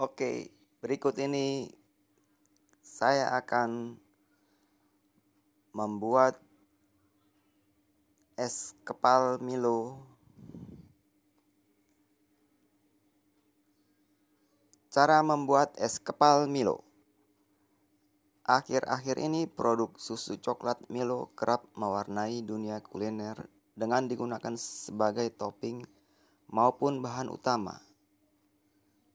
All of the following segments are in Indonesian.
Oke, berikut ini saya akan membuat es kepal Milo. Cara membuat es kepal Milo. Akhir-akhir ini produk susu coklat Milo kerap mewarnai dunia kuliner dengan digunakan sebagai topping maupun bahan utama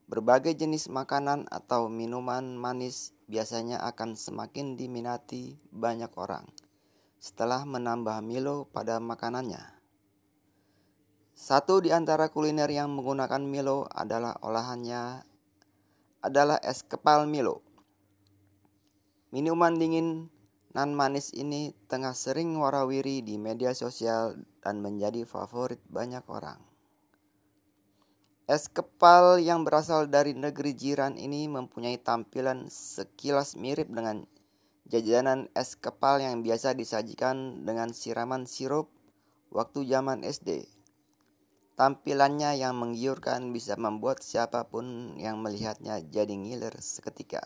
Berbagai jenis makanan atau minuman manis biasanya akan semakin diminati banyak orang setelah menambah Milo pada makanannya. Satu di antara kuliner yang menggunakan Milo adalah olahannya adalah es kepal Milo. Minuman dingin nan manis ini tengah sering warawiri di media sosial dan menjadi favorit banyak orang. Es kepal yang berasal dari negeri jiran ini mempunyai tampilan sekilas mirip dengan jajanan es kepal yang biasa disajikan dengan siraman sirup waktu zaman SD. Tampilannya yang menggiurkan bisa membuat siapa pun yang melihatnya jadi ngiler seketika.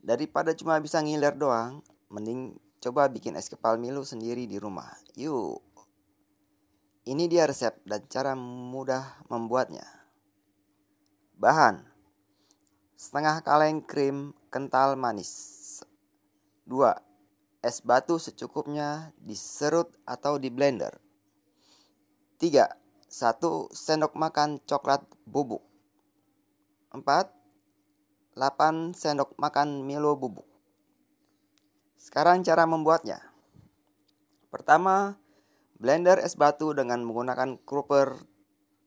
Daripada cuma bisa ngiler doang, mending coba bikin es kepal Milo sendiri di rumah. Yuk! Ini dia resep dan cara mudah membuatnya. Bahan Setengah kaleng krim kental manis 2. Es batu secukupnya diserut atau di blender 3. 1 sendok makan coklat bubuk 4. 8 sendok makan Milo bubuk Sekarang cara membuatnya Pertama, Blender es batu dengan menggunakan kruper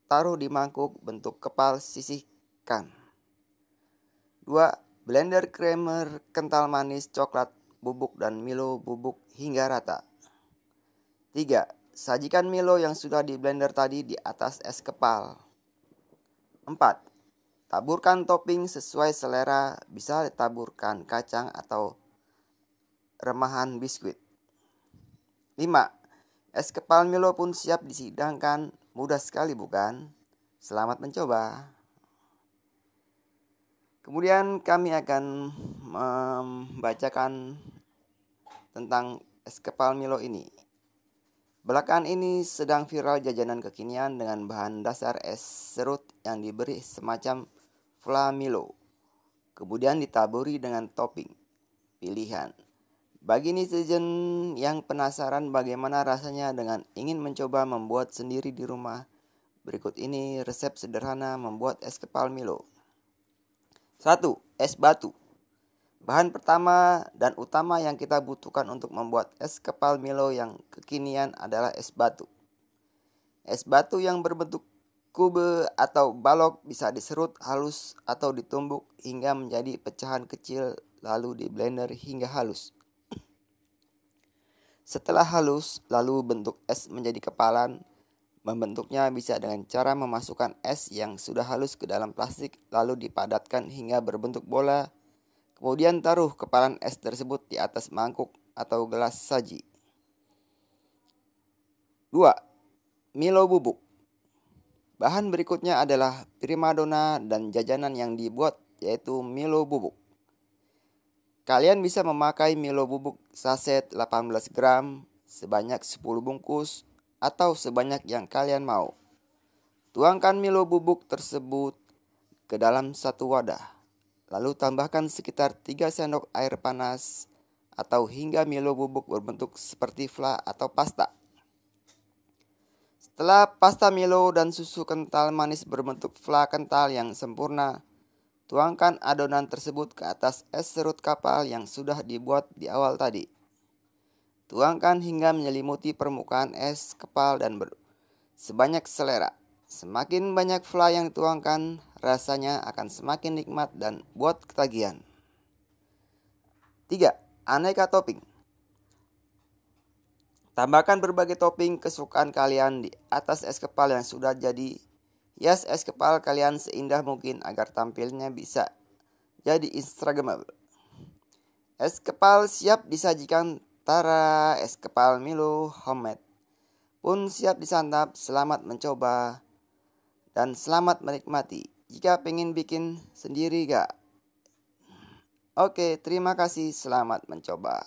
taruh di mangkuk bentuk kepal sisihkan. 2. Blender creamer kental manis coklat bubuk dan Milo bubuk hingga rata. 3. Sajikan Milo yang sudah di blender tadi di atas es kepal. 4. Taburkan topping sesuai selera, bisa ditaburkan kacang atau remahan biskuit. 5 Es kepal Milo pun siap disidangkan. Mudah sekali bukan? Selamat mencoba. Kemudian kami akan membacakan tentang es kepal Milo ini. Belakangan ini sedang viral jajanan kekinian dengan bahan dasar es serut yang diberi semacam flamilo. Kemudian ditaburi dengan topping pilihan bagi netizen yang penasaran bagaimana rasanya dengan ingin mencoba membuat sendiri di rumah, berikut ini resep sederhana membuat es kepal Milo. 1. Es batu. Bahan pertama dan utama yang kita butuhkan untuk membuat es kepal Milo yang kekinian adalah es batu. Es batu yang berbentuk kube atau balok bisa diserut halus atau ditumbuk hingga menjadi pecahan kecil lalu di blender hingga halus. Setelah halus, lalu bentuk es menjadi kepalan. Membentuknya bisa dengan cara memasukkan es yang sudah halus ke dalam plastik lalu dipadatkan hingga berbentuk bola. Kemudian taruh kepalan es tersebut di atas mangkuk atau gelas saji. 2. Milo bubuk. Bahan berikutnya adalah primadona dan jajanan yang dibuat yaitu Milo bubuk. Kalian bisa memakai Milo bubuk saset 18 gram sebanyak 10 bungkus atau sebanyak yang kalian mau. Tuangkan Milo bubuk tersebut ke dalam satu wadah. Lalu tambahkan sekitar 3 sendok air panas atau hingga Milo bubuk berbentuk seperti fla atau pasta. Setelah pasta Milo dan susu kental manis berbentuk fla kental yang sempurna, Tuangkan adonan tersebut ke atas es serut kapal yang sudah dibuat di awal tadi. Tuangkan hingga menyelimuti permukaan es kepal dan ber sebanyak selera. Semakin banyak fly yang dituangkan, rasanya akan semakin nikmat dan buat ketagihan. 3. Aneka topping. Tambahkan berbagai topping kesukaan kalian di atas es kepal yang sudah jadi Hias es kepal kalian seindah mungkin agar tampilnya bisa jadi instagramable. Es kepal siap disajikan Tara es kepal Milo homemade pun siap disantap. Selamat mencoba dan selamat menikmati. jika pengen bikin sendiri gak? Oke, terima kasih. Selamat mencoba.